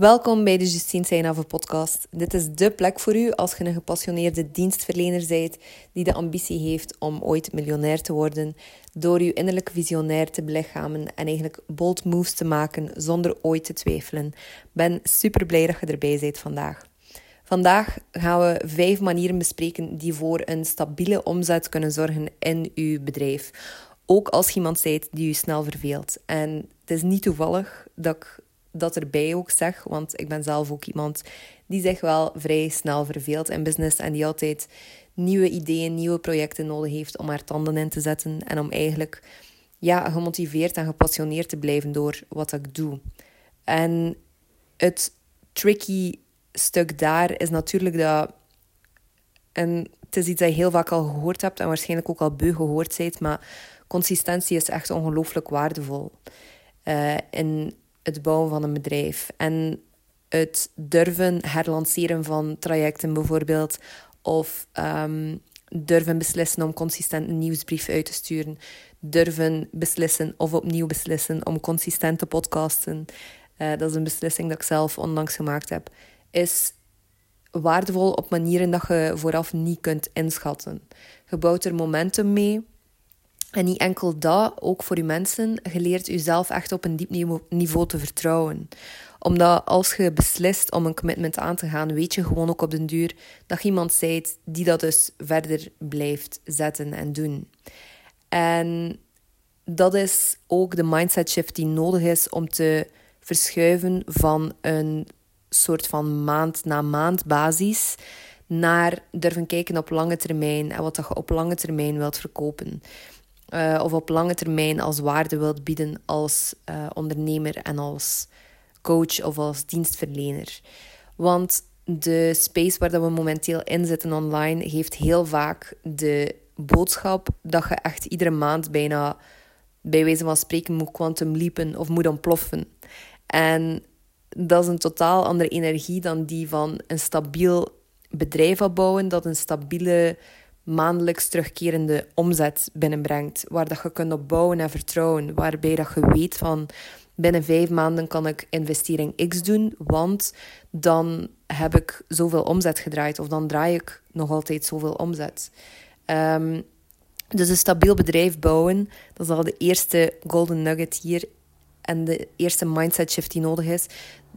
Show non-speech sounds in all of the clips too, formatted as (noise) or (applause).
Welkom bij de Justine Seinave podcast. Dit is de plek voor u als je een gepassioneerde dienstverlener bent die de ambitie heeft om ooit miljonair te worden, door uw innerlijke visionair te belichamen en eigenlijk bold moves te maken zonder ooit te twijfelen. Ben super blij dat je erbij bent vandaag. Vandaag gaan we vijf manieren bespreken die voor een stabiele omzet kunnen zorgen in uw bedrijf. Ook als iemand bent die u snel verveelt. En het is niet toevallig dat ik dat erbij ook zeg, want ik ben zelf ook iemand die zich wel vrij snel verveelt in business en die altijd nieuwe ideeën, nieuwe projecten nodig heeft om haar tanden in te zetten en om eigenlijk ja, gemotiveerd en gepassioneerd te blijven door wat ik doe. En het tricky stuk daar is natuurlijk dat. En het is iets dat je heel vaak al gehoord hebt en waarschijnlijk ook al beu gehoord bent, maar consistentie is echt ongelooflijk waardevol. Uh, in het bouwen van een bedrijf. En het durven herlanceren van trajecten bijvoorbeeld. Of um, durven beslissen om consistent een nieuwsbrief uit te sturen. Durven beslissen of opnieuw beslissen om consistent te podcasten. Uh, dat is een beslissing dat ik zelf onlangs gemaakt heb. Is waardevol op manieren dat je vooraf niet kunt inschatten. Je bouwt er momentum mee. En niet enkel dat, ook voor je mensen, je leert jezelf echt op een diep niveau te vertrouwen. Omdat als je beslist om een commitment aan te gaan, weet je gewoon ook op den duur dat je iemand zijt die dat dus verder blijft zetten en doen. En dat is ook de mindset shift die nodig is om te verschuiven van een soort van maand na maand basis naar durven kijken op lange termijn en wat dat je op lange termijn wilt verkopen. Uh, of op lange termijn als waarde wilt bieden als uh, ondernemer en als coach of als dienstverlener. Want de space waar dat we momenteel in zitten online geeft heel vaak de boodschap dat je echt iedere maand bijna bij wijze van spreken moet quantum leapen of moet ontploffen. En dat is een totaal andere energie dan die van een stabiel bedrijf opbouwen, dat een stabiele maandelijks terugkerende omzet binnenbrengt. Waar dat je kunt op bouwen en vertrouwen. Waarbij dat je weet van binnen vijf maanden kan ik investering X doen, want dan heb ik zoveel omzet gedraaid of dan draai ik nog altijd zoveel omzet. Um, dus een stabiel bedrijf bouwen, dat is al de eerste golden nugget hier en de eerste mindset shift die nodig is.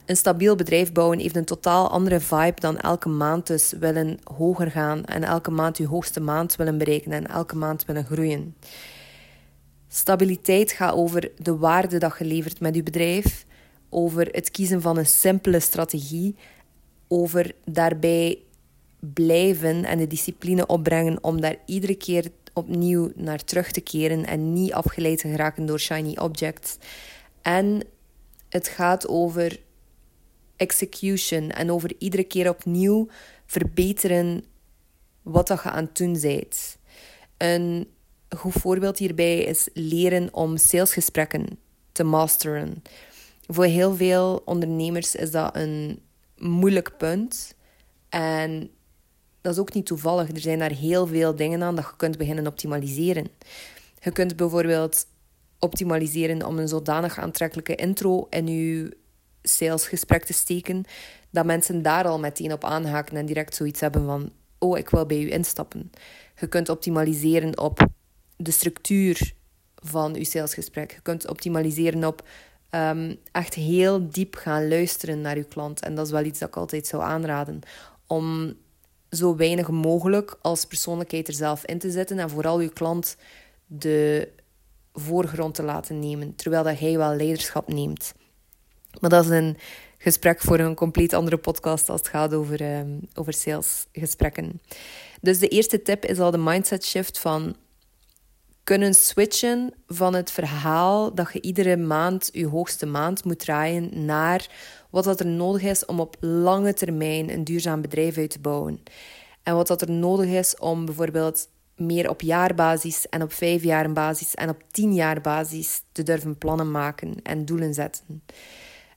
Een stabiel bedrijf bouwen heeft een totaal andere vibe dan elke maand dus willen hoger gaan en elke maand je hoogste maand willen bereiken en elke maand willen groeien. Stabiliteit gaat over de waarde dat je levert met je bedrijf, over het kiezen van een simpele strategie, over daarbij blijven en de discipline opbrengen om daar iedere keer opnieuw naar terug te keren en niet afgeleid te geraken door shiny objects. En het gaat over execution en over iedere keer opnieuw verbeteren wat dat je aan het doen bent. Een goed voorbeeld hierbij is leren om salesgesprekken te masteren. Voor heel veel ondernemers is dat een moeilijk punt. En dat is ook niet toevallig. Er zijn daar heel veel dingen aan dat je kunt beginnen optimaliseren. Je kunt bijvoorbeeld optimaliseren om een zodanig aantrekkelijke intro in je salesgesprek te steken, dat mensen daar al meteen op aanhaken en direct zoiets hebben van: Oh, ik wil bij u instappen. Je kunt optimaliseren op de structuur van je salesgesprek. Je kunt optimaliseren op um, echt heel diep gaan luisteren naar je klant. En dat is wel iets dat ik altijd zou aanraden. Om zo weinig mogelijk als persoonlijkheid er zelf in te zetten en vooral je klant de voorgrond te laten nemen, terwijl dat hij wel leiderschap neemt. Maar dat is een gesprek voor een compleet andere podcast als het gaat over, um, over salesgesprekken. Dus de eerste tip is al de mindset shift van kunnen switchen van het verhaal dat je iedere maand je hoogste maand moet draaien naar wat dat er nodig is om op lange termijn een duurzaam bedrijf uit te bouwen. En wat dat er nodig is om bijvoorbeeld meer op jaarbasis en op vijf jaar basis en op tien jaar basis te durven plannen maken en doelen zetten.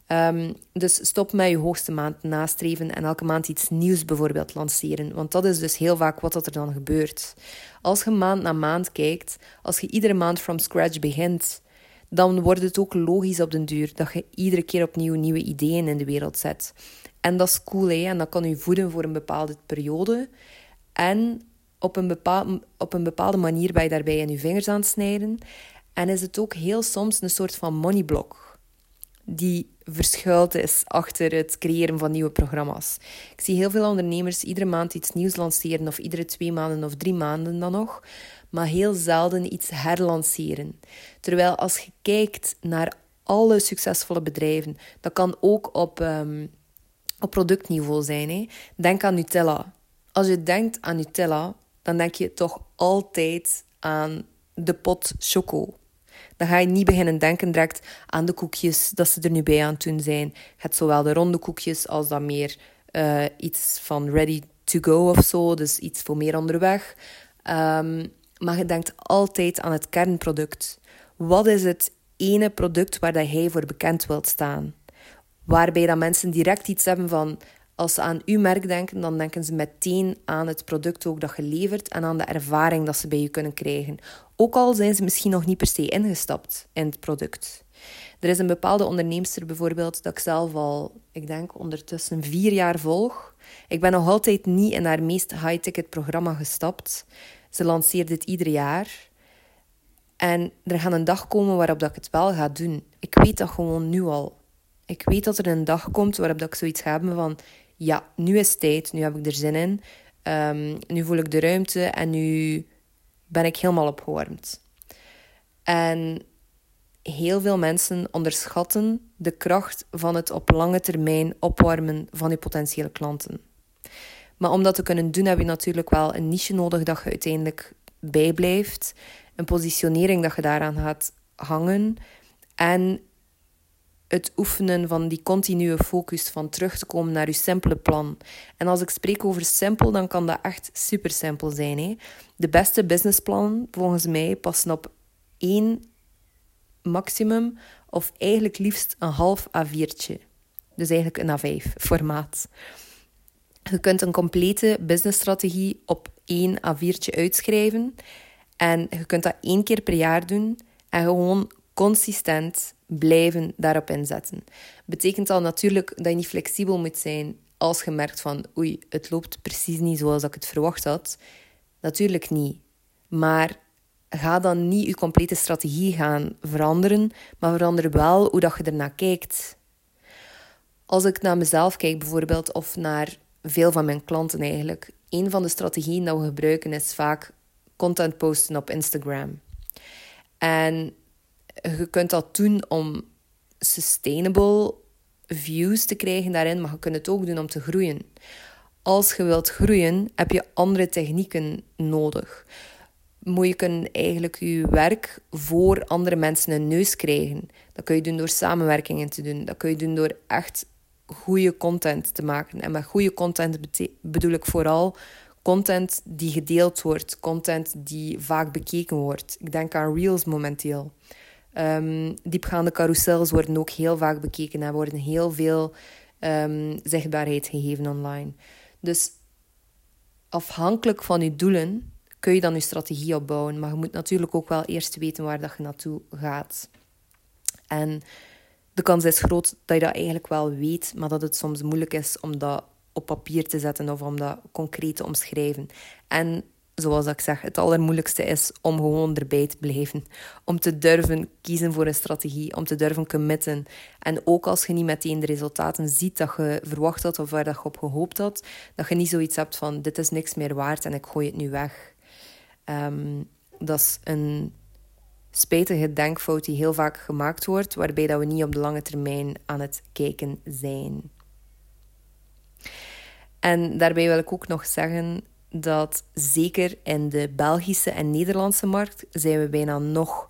Um, dus stop met je hoogste maand nastreven en elke maand iets nieuws bijvoorbeeld lanceren. Want dat is dus heel vaak wat er dan gebeurt. Als je maand na maand kijkt, als je iedere maand from scratch begint, dan wordt het ook logisch op den duur dat je iedere keer opnieuw nieuwe ideeën in de wereld zet. En dat is cool, hè? en dat kan je voeden voor een bepaalde periode. En op een, bepaalde, op een bepaalde manier ben je daarbij in je vingers aan het snijden. En is het ook heel soms een soort van moneyblock die verschuild is achter het creëren van nieuwe programma's. Ik zie heel veel ondernemers iedere maand iets nieuws lanceren, of iedere twee maanden of drie maanden dan nog, maar heel zelden iets herlanceren. Terwijl als je kijkt naar alle succesvolle bedrijven, dat kan ook op, um, op productniveau zijn. Hè. Denk aan Nutella. Als je denkt aan Nutella, dan denk je toch altijd aan de pot choco. Dan ga je niet beginnen denken direct aan de koekjes dat ze er nu bij aan het doen zijn. Het zowel de ronde koekjes als dan meer uh, iets van ready to go of zo, dus iets voor meer onderweg. Um, maar je denkt altijd aan het kernproduct. Wat is het ene product waar dat jij voor bekend wilt staan? Waarbij dat mensen direct iets hebben van als ze aan uw merk denken, dan denken ze meteen aan het product ook dat je levert en aan de ervaring dat ze bij je kunnen krijgen. Ook al zijn ze misschien nog niet per se ingestapt in het product. Er is een bepaalde onderneemster bijvoorbeeld dat ik zelf al, ik denk ondertussen vier jaar volg. Ik ben nog altijd niet in haar meest high-ticket programma gestapt. Ze lanceert dit ieder jaar. En er gaat een dag komen waarop dat ik het wel ga doen. Ik weet dat gewoon nu al. Ik weet dat er een dag komt waarop dat ik zoiets ga hebben van ja, nu is het tijd, nu heb ik er zin in. Um, nu voel ik de ruimte en nu ben ik helemaal opgewarmd. En heel veel mensen onderschatten de kracht van het op lange termijn opwarmen van je potentiële klanten. Maar om dat te kunnen doen, heb je natuurlijk wel een niche nodig dat je uiteindelijk bijblijft. Een positionering dat je daaraan gaat hangen. En het oefenen van die continue focus van terug te komen naar je simpele plan. En als ik spreek over simpel, dan kan dat echt super simpel zijn. Hè? De beste businessplan, volgens mij, passen op één maximum of eigenlijk liefst een half A4'tje. Dus eigenlijk een A5 formaat. Je kunt een complete businessstrategie op één A4'tje uitschrijven en je kunt dat één keer per jaar doen en gewoon consistent blijven daarop inzetten. Betekent al natuurlijk dat je niet flexibel moet zijn als je merkt van oei, het loopt precies niet zoals ik het verwacht had. Natuurlijk niet. Maar ga dan niet je complete strategie gaan veranderen, maar verander wel hoe dat je ernaar kijkt. Als ik naar mezelf kijk bijvoorbeeld, of naar veel van mijn klanten eigenlijk, een van de strategieën dat we gebruiken is vaak content posten op Instagram. En je kunt dat doen om sustainable views te krijgen daarin, maar je kunt het ook doen om te groeien. Als je wilt groeien, heb je andere technieken nodig. Moet je kunnen eigenlijk je werk voor andere mensen een neus krijgen. Dat kun je doen door samenwerkingen te doen. Dat kun je doen door echt goede content te maken. En met goede content bedoel ik vooral content die gedeeld wordt, content die vaak bekeken wordt. Ik denk aan Reels momenteel. Um, diepgaande carousels worden ook heel vaak bekeken en worden heel veel um, zichtbaarheid gegeven online. Dus afhankelijk van je doelen kun je dan je strategie opbouwen. Maar je moet natuurlijk ook wel eerst weten waar dat je naartoe gaat. En de kans is groot dat je dat eigenlijk wel weet, maar dat het soms moeilijk is om dat op papier te zetten of om dat concreet te omschrijven. En zoals ik zeg, het allermoeilijkste is om gewoon erbij te blijven. Om te durven kiezen voor een strategie, om te durven committen. En ook als je niet meteen de resultaten ziet dat je verwacht had of waar dat je op gehoopt had, dat je niet zoiets hebt van dit is niks meer waard en ik gooi het nu weg. Ehm, dat is een spijtige denkfout die heel vaak gemaakt wordt, waarbij dat we niet op de lange termijn aan het kijken zijn. En daarbij wil ik ook nog zeggen dat zeker in de Belgische en Nederlandse markt zijn we bijna nog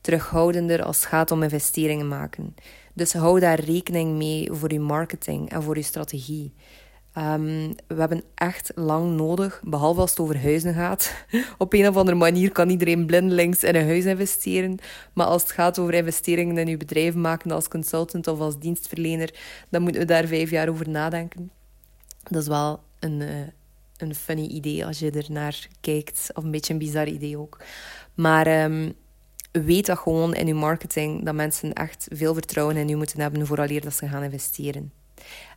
terughoudender als het gaat om investeringen maken. Dus hou daar rekening mee voor je marketing en voor je strategie. Um, we hebben echt lang nodig, behalve als het over huizen gaat. (laughs) Op een of andere manier kan iedereen blindelings in een huis investeren. Maar als het gaat over investeringen in je bedrijf maken als consultant of als dienstverlener, dan moeten we daar vijf jaar over nadenken. Dat is wel een, uh, een funny idee als je er naar kijkt, of een beetje een bizar idee ook. Maar um, weet dat gewoon in je marketing dat mensen echt veel vertrouwen in je moeten hebben vooraleer dat ze gaan investeren.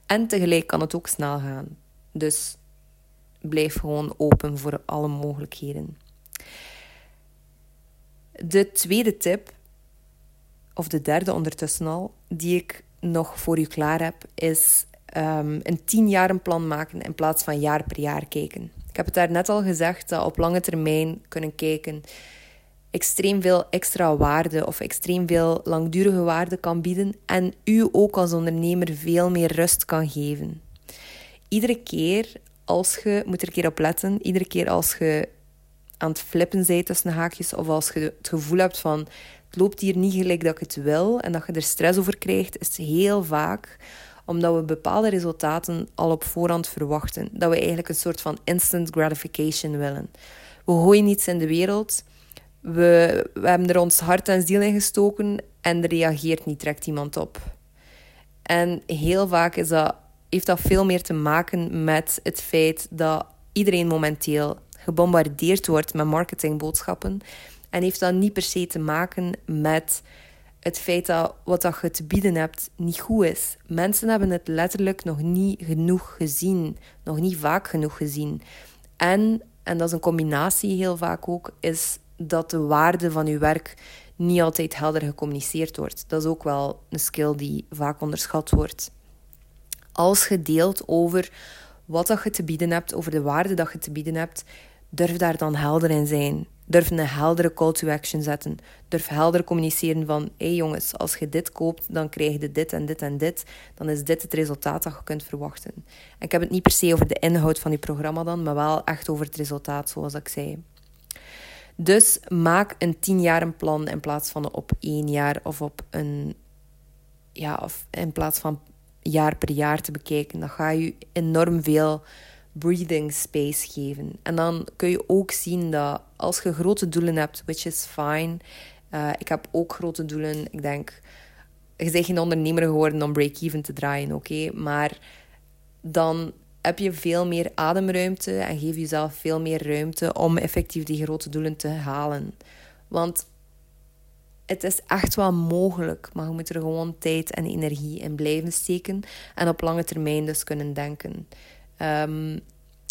En tegelijk kan het ook snel gaan. Dus blijf gewoon open voor alle mogelijkheden. De tweede tip, of de derde ondertussen al, die ik nog voor u klaar heb, is um, een tien jaar plan maken in plaats van jaar per jaar kijken. Ik heb het daar net al gezegd dat op lange termijn kunnen kijken extreem veel extra waarde of extreem veel langdurige waarde kan bieden en u ook als ondernemer veel meer rust kan geven. Iedere keer als je, moet er een keer op letten, iedere keer als je aan het flippen bent tussen haakjes of als je het gevoel hebt van het loopt hier niet gelijk dat ik het wil en dat je er stress over krijgt, is heel vaak omdat we bepaalde resultaten al op voorhand verwachten. Dat we eigenlijk een soort van instant gratification willen. We gooien iets in de wereld, we, we hebben er ons hart en ziel in gestoken en er reageert niet direct iemand op. En heel vaak is dat, heeft dat veel meer te maken met het feit dat iedereen momenteel gebombardeerd wordt met marketingboodschappen. En heeft dat niet per se te maken met het feit dat wat dat je te bieden hebt niet goed is. Mensen hebben het letterlijk nog niet genoeg gezien, nog niet vaak genoeg gezien. En, en dat is een combinatie heel vaak ook, is dat de waarde van je werk niet altijd helder gecommuniceerd wordt. Dat is ook wel een skill die vaak onderschat wordt. Als je deelt over wat dat je te bieden hebt, over de waarde dat je te bieden hebt, durf daar dan helder in zijn. Durf een heldere call to action zetten. Durf helder communiceren van: hé hey jongens, als je dit koopt, dan krijg je dit en dit en dit. Dan is dit het resultaat dat je kunt verwachten. En ik heb het niet per se over de inhoud van je programma dan, maar wel echt over het resultaat, zoals ik zei. Dus maak een tien jaar plan in plaats van op één jaar of op een. Ja, of in plaats van jaar per jaar te bekijken. Dat gaat je enorm veel breathing space geven. En dan kun je ook zien dat als je grote doelen hebt, which is fine. Uh, ik heb ook grote doelen. Ik denk, je bent geen ondernemer geworden om break-even te draaien, oké? Maar dan heb je veel meer ademruimte en geef jezelf veel meer ruimte om effectief die grote doelen te halen. Want het is echt wel mogelijk, maar je moet er gewoon tijd en energie in blijven steken en op lange termijn dus kunnen denken. Um,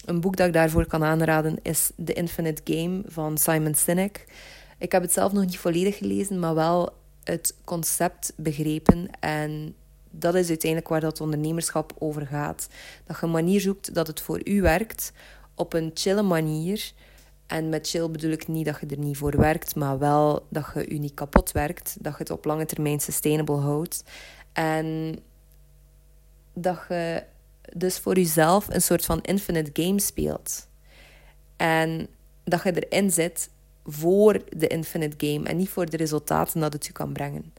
een boek dat ik daarvoor kan aanraden is The Infinite Game van Simon Sinek. Ik heb het zelf nog niet volledig gelezen, maar wel het concept begrepen en dat is uiteindelijk waar dat ondernemerschap over gaat. Dat je een manier zoekt dat het voor u werkt op een chille manier. En met chill bedoel ik niet dat je er niet voor werkt, maar wel dat je je niet kapot werkt. Dat je het op lange termijn sustainable houdt. En dat je dus voor jezelf een soort van infinite game speelt. En dat je erin zit voor de infinite game en niet voor de resultaten dat het je kan brengen.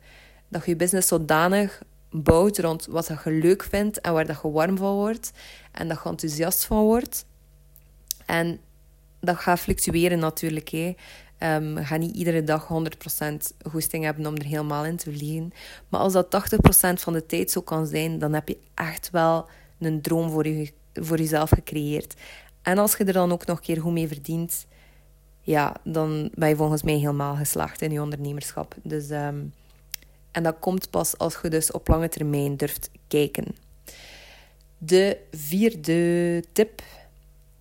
Dat je je business zodanig bouwt rond wat je leuk vindt en waar je warm van wordt en dat je enthousiast van wordt. En dat gaat fluctueren natuurlijk. Hè. Um, je gaat niet iedere dag 100% goesting hebben om er helemaal in te vliegen. Maar als dat 80% van de tijd zo kan zijn, dan heb je echt wel een droom voor, je, voor jezelf gecreëerd. En als je er dan ook nog een keer goed mee verdient, ja, dan ben je volgens mij helemaal geslaagd in je ondernemerschap. Dus um, en dat komt pas als je dus op lange termijn durft kijken. De vierde tip.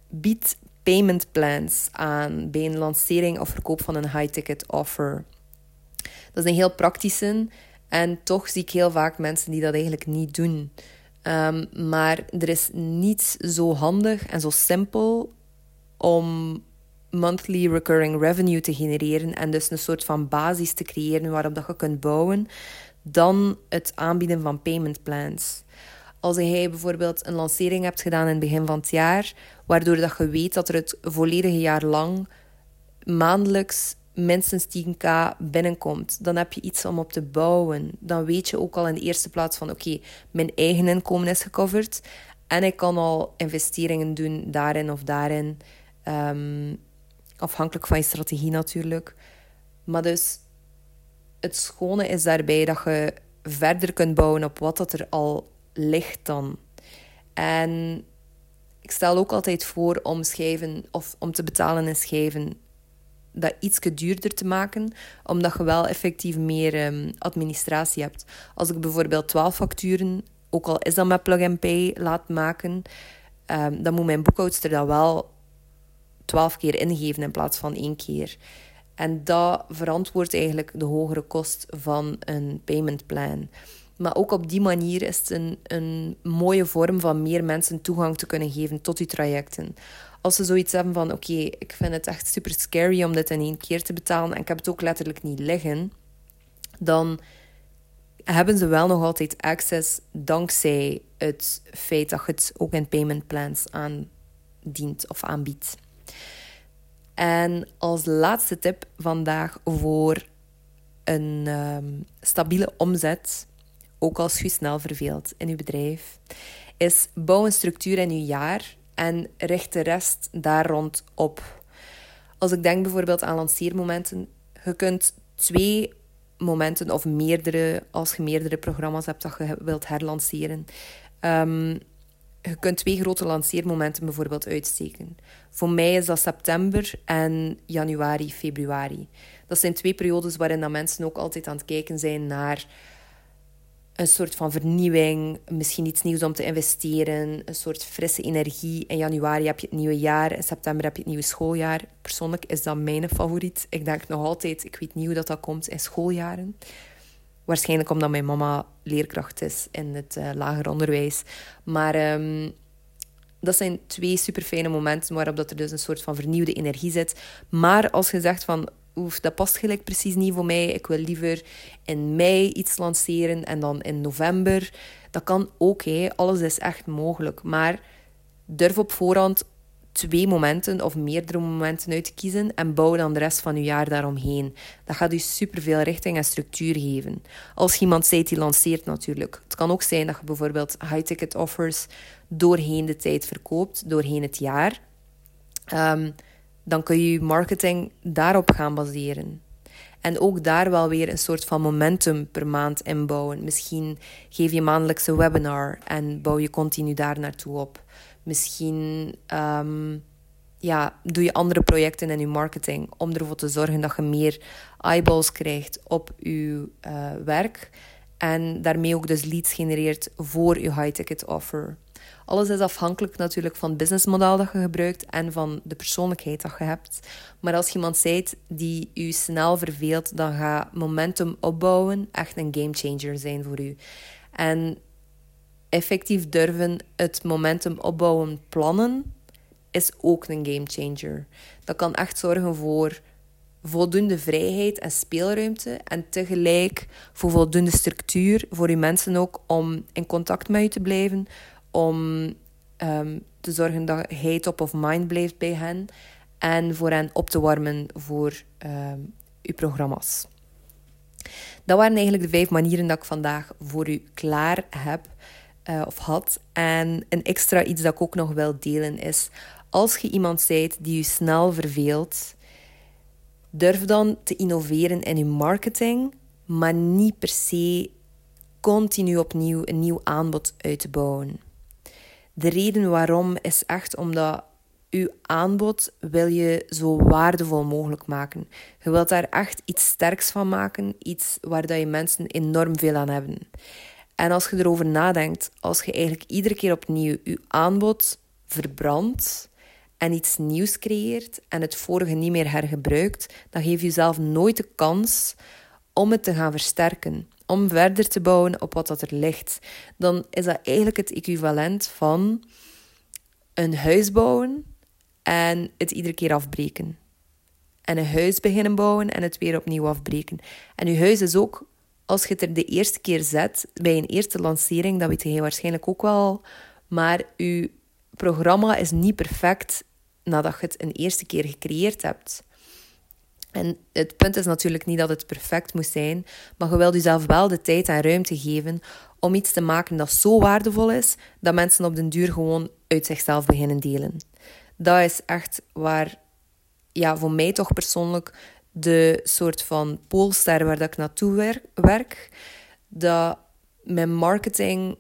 Bied payment plans aan bij een lancering of verkoop van een high-ticket offer. Dat is een heel praktische en toch zie ik heel vaak mensen die dat eigenlijk niet doen. Um, maar er is niets zo handig en zo simpel om monthly recurring revenue te genereren en dus een soort van basis te creëren waarop dat je kunt bouwen, dan het aanbieden van payment plans. Als jij bijvoorbeeld een lancering hebt gedaan in het begin van het jaar, waardoor dat je weet dat er het volledige jaar lang maandelijks minstens 10k binnenkomt, dan heb je iets om op te bouwen. Dan weet je ook al in de eerste plaats van oké, mijn eigen inkomen is gecoverd en ik kan al investeringen doen daarin of daarin. Um, Afhankelijk van je strategie natuurlijk. Maar dus het schone is daarbij dat je verder kunt bouwen op wat dat er al ligt dan. En ik stel ook altijd voor om schijven of om te betalen in schijven dat iets duurder te maken, omdat je wel effectief meer ehm, administratie hebt. Als ik bijvoorbeeld 12 facturen, ook al is dat met Plug and Pay, laat maken, um, dan moet mijn boekhoudster dat wel 12 keer ingeven in plaats van één keer. En dat verantwoordt eigenlijk de hogere kost van een payment plan. Maar ook op die manier is het een, een mooie vorm van meer mensen toegang te kunnen geven tot die trajecten. Als ze zoiets hebben van: oké, ik vind het echt super scary om dit in één keer te betalen en ik heb het ook letterlijk niet liggen, dan hebben ze wel nog altijd access dankzij het feit dat je het ook in payment plans aandient of aanbiedt. En als laatste tip vandaag voor een ehm, stabiele omzet, ook als je snel verveelt in je bedrijf, is bouw een structuur in je jaar en richt de rest daar rond op. Als ik denk bijvoorbeeld aan lanceermomenten, je kunt twee momenten of meerdere, als je meerdere programma's hebt dat je wilt herlanceren. Um, je kunt twee grote lanceermomenten bijvoorbeeld uitsteken. Voor mij is dat september en januari, februari. Dat zijn twee periodes waarin dat mensen ook altijd aan het kijken zijn naar een soort van vernieuwing, misschien iets nieuws om te investeren, een soort frisse energie. In januari heb je het nieuwe jaar, in september heb je het nieuwe schooljaar. Persoonlijk is dat mijn favoriet. Ik denk nog altijd, ik weet niet hoe dat, dat komt in schooljaren. Waarschijnlijk omdat mijn mama leerkracht is in het uh, lager onderwijs. Maar um, dat zijn twee super fijne momenten waarop dat er dus een soort van vernieuwde energie zit. Maar als je zegt van oef, dat past gelijk precies niet voor mij. Ik wil liever in mei iets lanceren en dan in november. Dat kan ook, hè. alles is echt mogelijk. Maar durf op voorhand twee momenten of meerdere momenten uit te kiezen en bouw dan de rest van je jaar daaromheen. Dat gaat u superveel richting en structuur geven. Als iemand zijt die lanceert natuurlijk. Het kan ook zijn dat je bijvoorbeeld high-ticket offers doorheen de tijd verkoopt, doorheen het jaar. Um, dan kun je je marketing daarop gaan baseren. En ook daar wel weer een soort van momentum per maand inbouwen. Misschien geef je maandelijkse webinar en bouw je continu daar naartoe op. Misschien um, ja, doe je andere projecten in je marketing om ervoor te zorgen dat je meer eyeballs krijgt op je uh, werk. En daarmee ook dus leads genereert voor je high-ticket offer. Alles is afhankelijk natuurlijk van het businessmodel dat je gebruikt en van de persoonlijkheid dat je hebt. Maar als je iemand zijt die je snel verveelt, dan gaat momentum opbouwen echt een gamechanger zijn voor u. En effectief durven het momentum opbouwen plannen is ook een gamechanger. Dat kan echt zorgen voor voldoende vrijheid en speelruimte en tegelijk voor voldoende structuur voor uw mensen ook om in contact met u te blijven, om um, te zorgen dat hij top of mind blijft bij hen en voor hen op te warmen voor um, uw programma's. Dat waren eigenlijk de vijf manieren dat ik vandaag voor u klaar heb uh, of had. En een extra iets dat ik ook nog wil delen is: als je iemand zijt die je snel verveelt, durf dan te innoveren in je marketing, maar niet per se continu opnieuw een nieuw aanbod uit te bouwen. De reden waarom is echt omdat uw aanbod wil je zo waardevol mogelijk maken. Je wilt daar echt iets sterks van maken, iets waar dat je mensen enorm veel aan hebben. En als je erover nadenkt, als je eigenlijk iedere keer opnieuw je aanbod verbrandt en iets nieuws creëert en het vorige niet meer hergebruikt, dan geef je jezelf nooit de kans om het te gaan versterken om verder te bouwen op wat dat er ligt, dan is dat eigenlijk het equivalent van een huis bouwen en het iedere keer afbreken. En een huis beginnen bouwen en het weer opnieuw afbreken. En je huis is ook, als je het er de eerste keer zet, bij een eerste lancering, dat weet je waarschijnlijk ook wel, maar je programma is niet perfect nadat je het een eerste keer gecreëerd hebt. En het punt is natuurlijk niet dat het perfect moet zijn, maar je wilt jezelf wel de tijd en ruimte geven om iets te maken dat zo waardevol is dat mensen op den duur gewoon uit zichzelf beginnen delen. Dat is echt waar, ja, voor mij toch persoonlijk de soort van poolster waar dat ik naartoe werk. Dat mijn marketing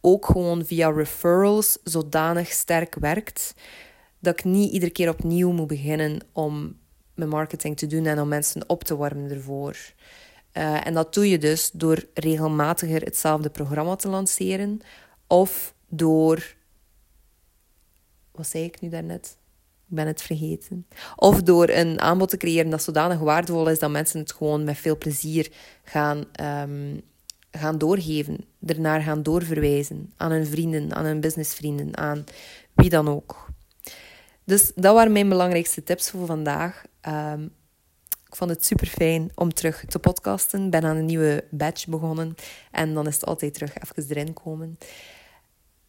ook gewoon via referrals zodanig sterk werkt dat ik niet iedere keer opnieuw moet beginnen om met marketing te doen en om mensen op te warmen ervoor. Uh, en dat doe je dus door regelmatiger hetzelfde programma te lanceren of door. Wat zei ik nu daarnet? Ik ben het vergeten. Of door een aanbod te creëren dat zodanig waardevol is dat mensen het gewoon met veel plezier gaan, um, gaan doorgeven. Ernaar gaan doorverwijzen. Aan hun vrienden, aan hun businessvrienden, aan wie dan ook. Dus dat waren mijn belangrijkste tips voor vandaag. Um, ik vond het super fijn om terug te podcasten. Ben aan een nieuwe batch begonnen. En dan is het altijd terug even erin komen.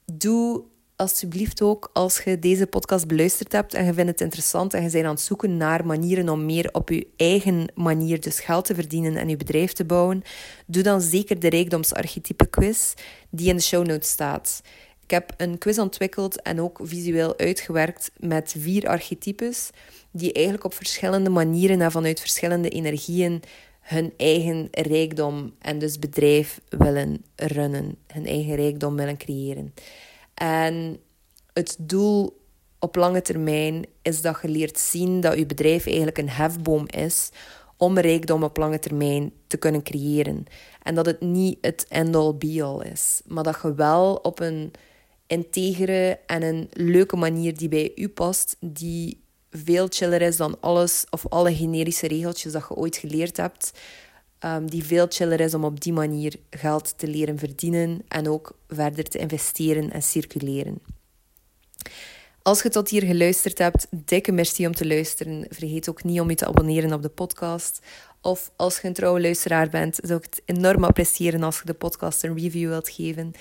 Doe alsjeblieft ook, als je deze podcast beluisterd hebt en je vindt het interessant en je bent aan het zoeken naar manieren om meer op je eigen manier dus geld te verdienen en je bedrijf te bouwen, doe dan zeker de rijkdomsarchetype quiz die in de show notes staat. Ik heb een quiz ontwikkeld en ook visueel uitgewerkt met vier archetypes die eigenlijk op verschillende manieren en vanuit verschillende energieën hun eigen rijkdom en dus bedrijf willen runnen, hun eigen rijkdom willen creëren. En het doel op lange termijn is dat je leert zien dat je bedrijf eigenlijk een hefboom is om rijkdom op lange termijn te kunnen creëren. En dat het niet het end-all be-all is, maar dat je wel op een integere en een leuke manier die bij u past, die veel chiller is dan alles of alle generische regeltjes dat je ooit geleerd hebt, um, die veel chiller is om op die manier geld te leren verdienen en ook verder te investeren en circuleren. Als je tot hier geluisterd hebt, dikke merci om te luisteren. Vergeet ook niet om je te abonneren op de podcast. Of als je een trouwe luisteraar bent, zou ik het enorm appreciëren als je de podcast een review wilt geven.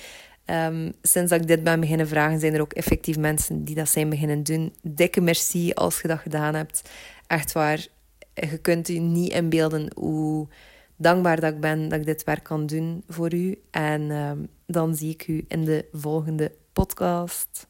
Um, sinds dat ik dit ben beginnen vragen, zijn er ook effectief mensen die dat zijn beginnen doen. Dikke merci als je dat gedaan hebt. Echt waar, je kunt u niet inbeelden hoe dankbaar dat ik ben dat ik dit werk kan doen voor u. En um, dan zie ik u in de volgende podcast.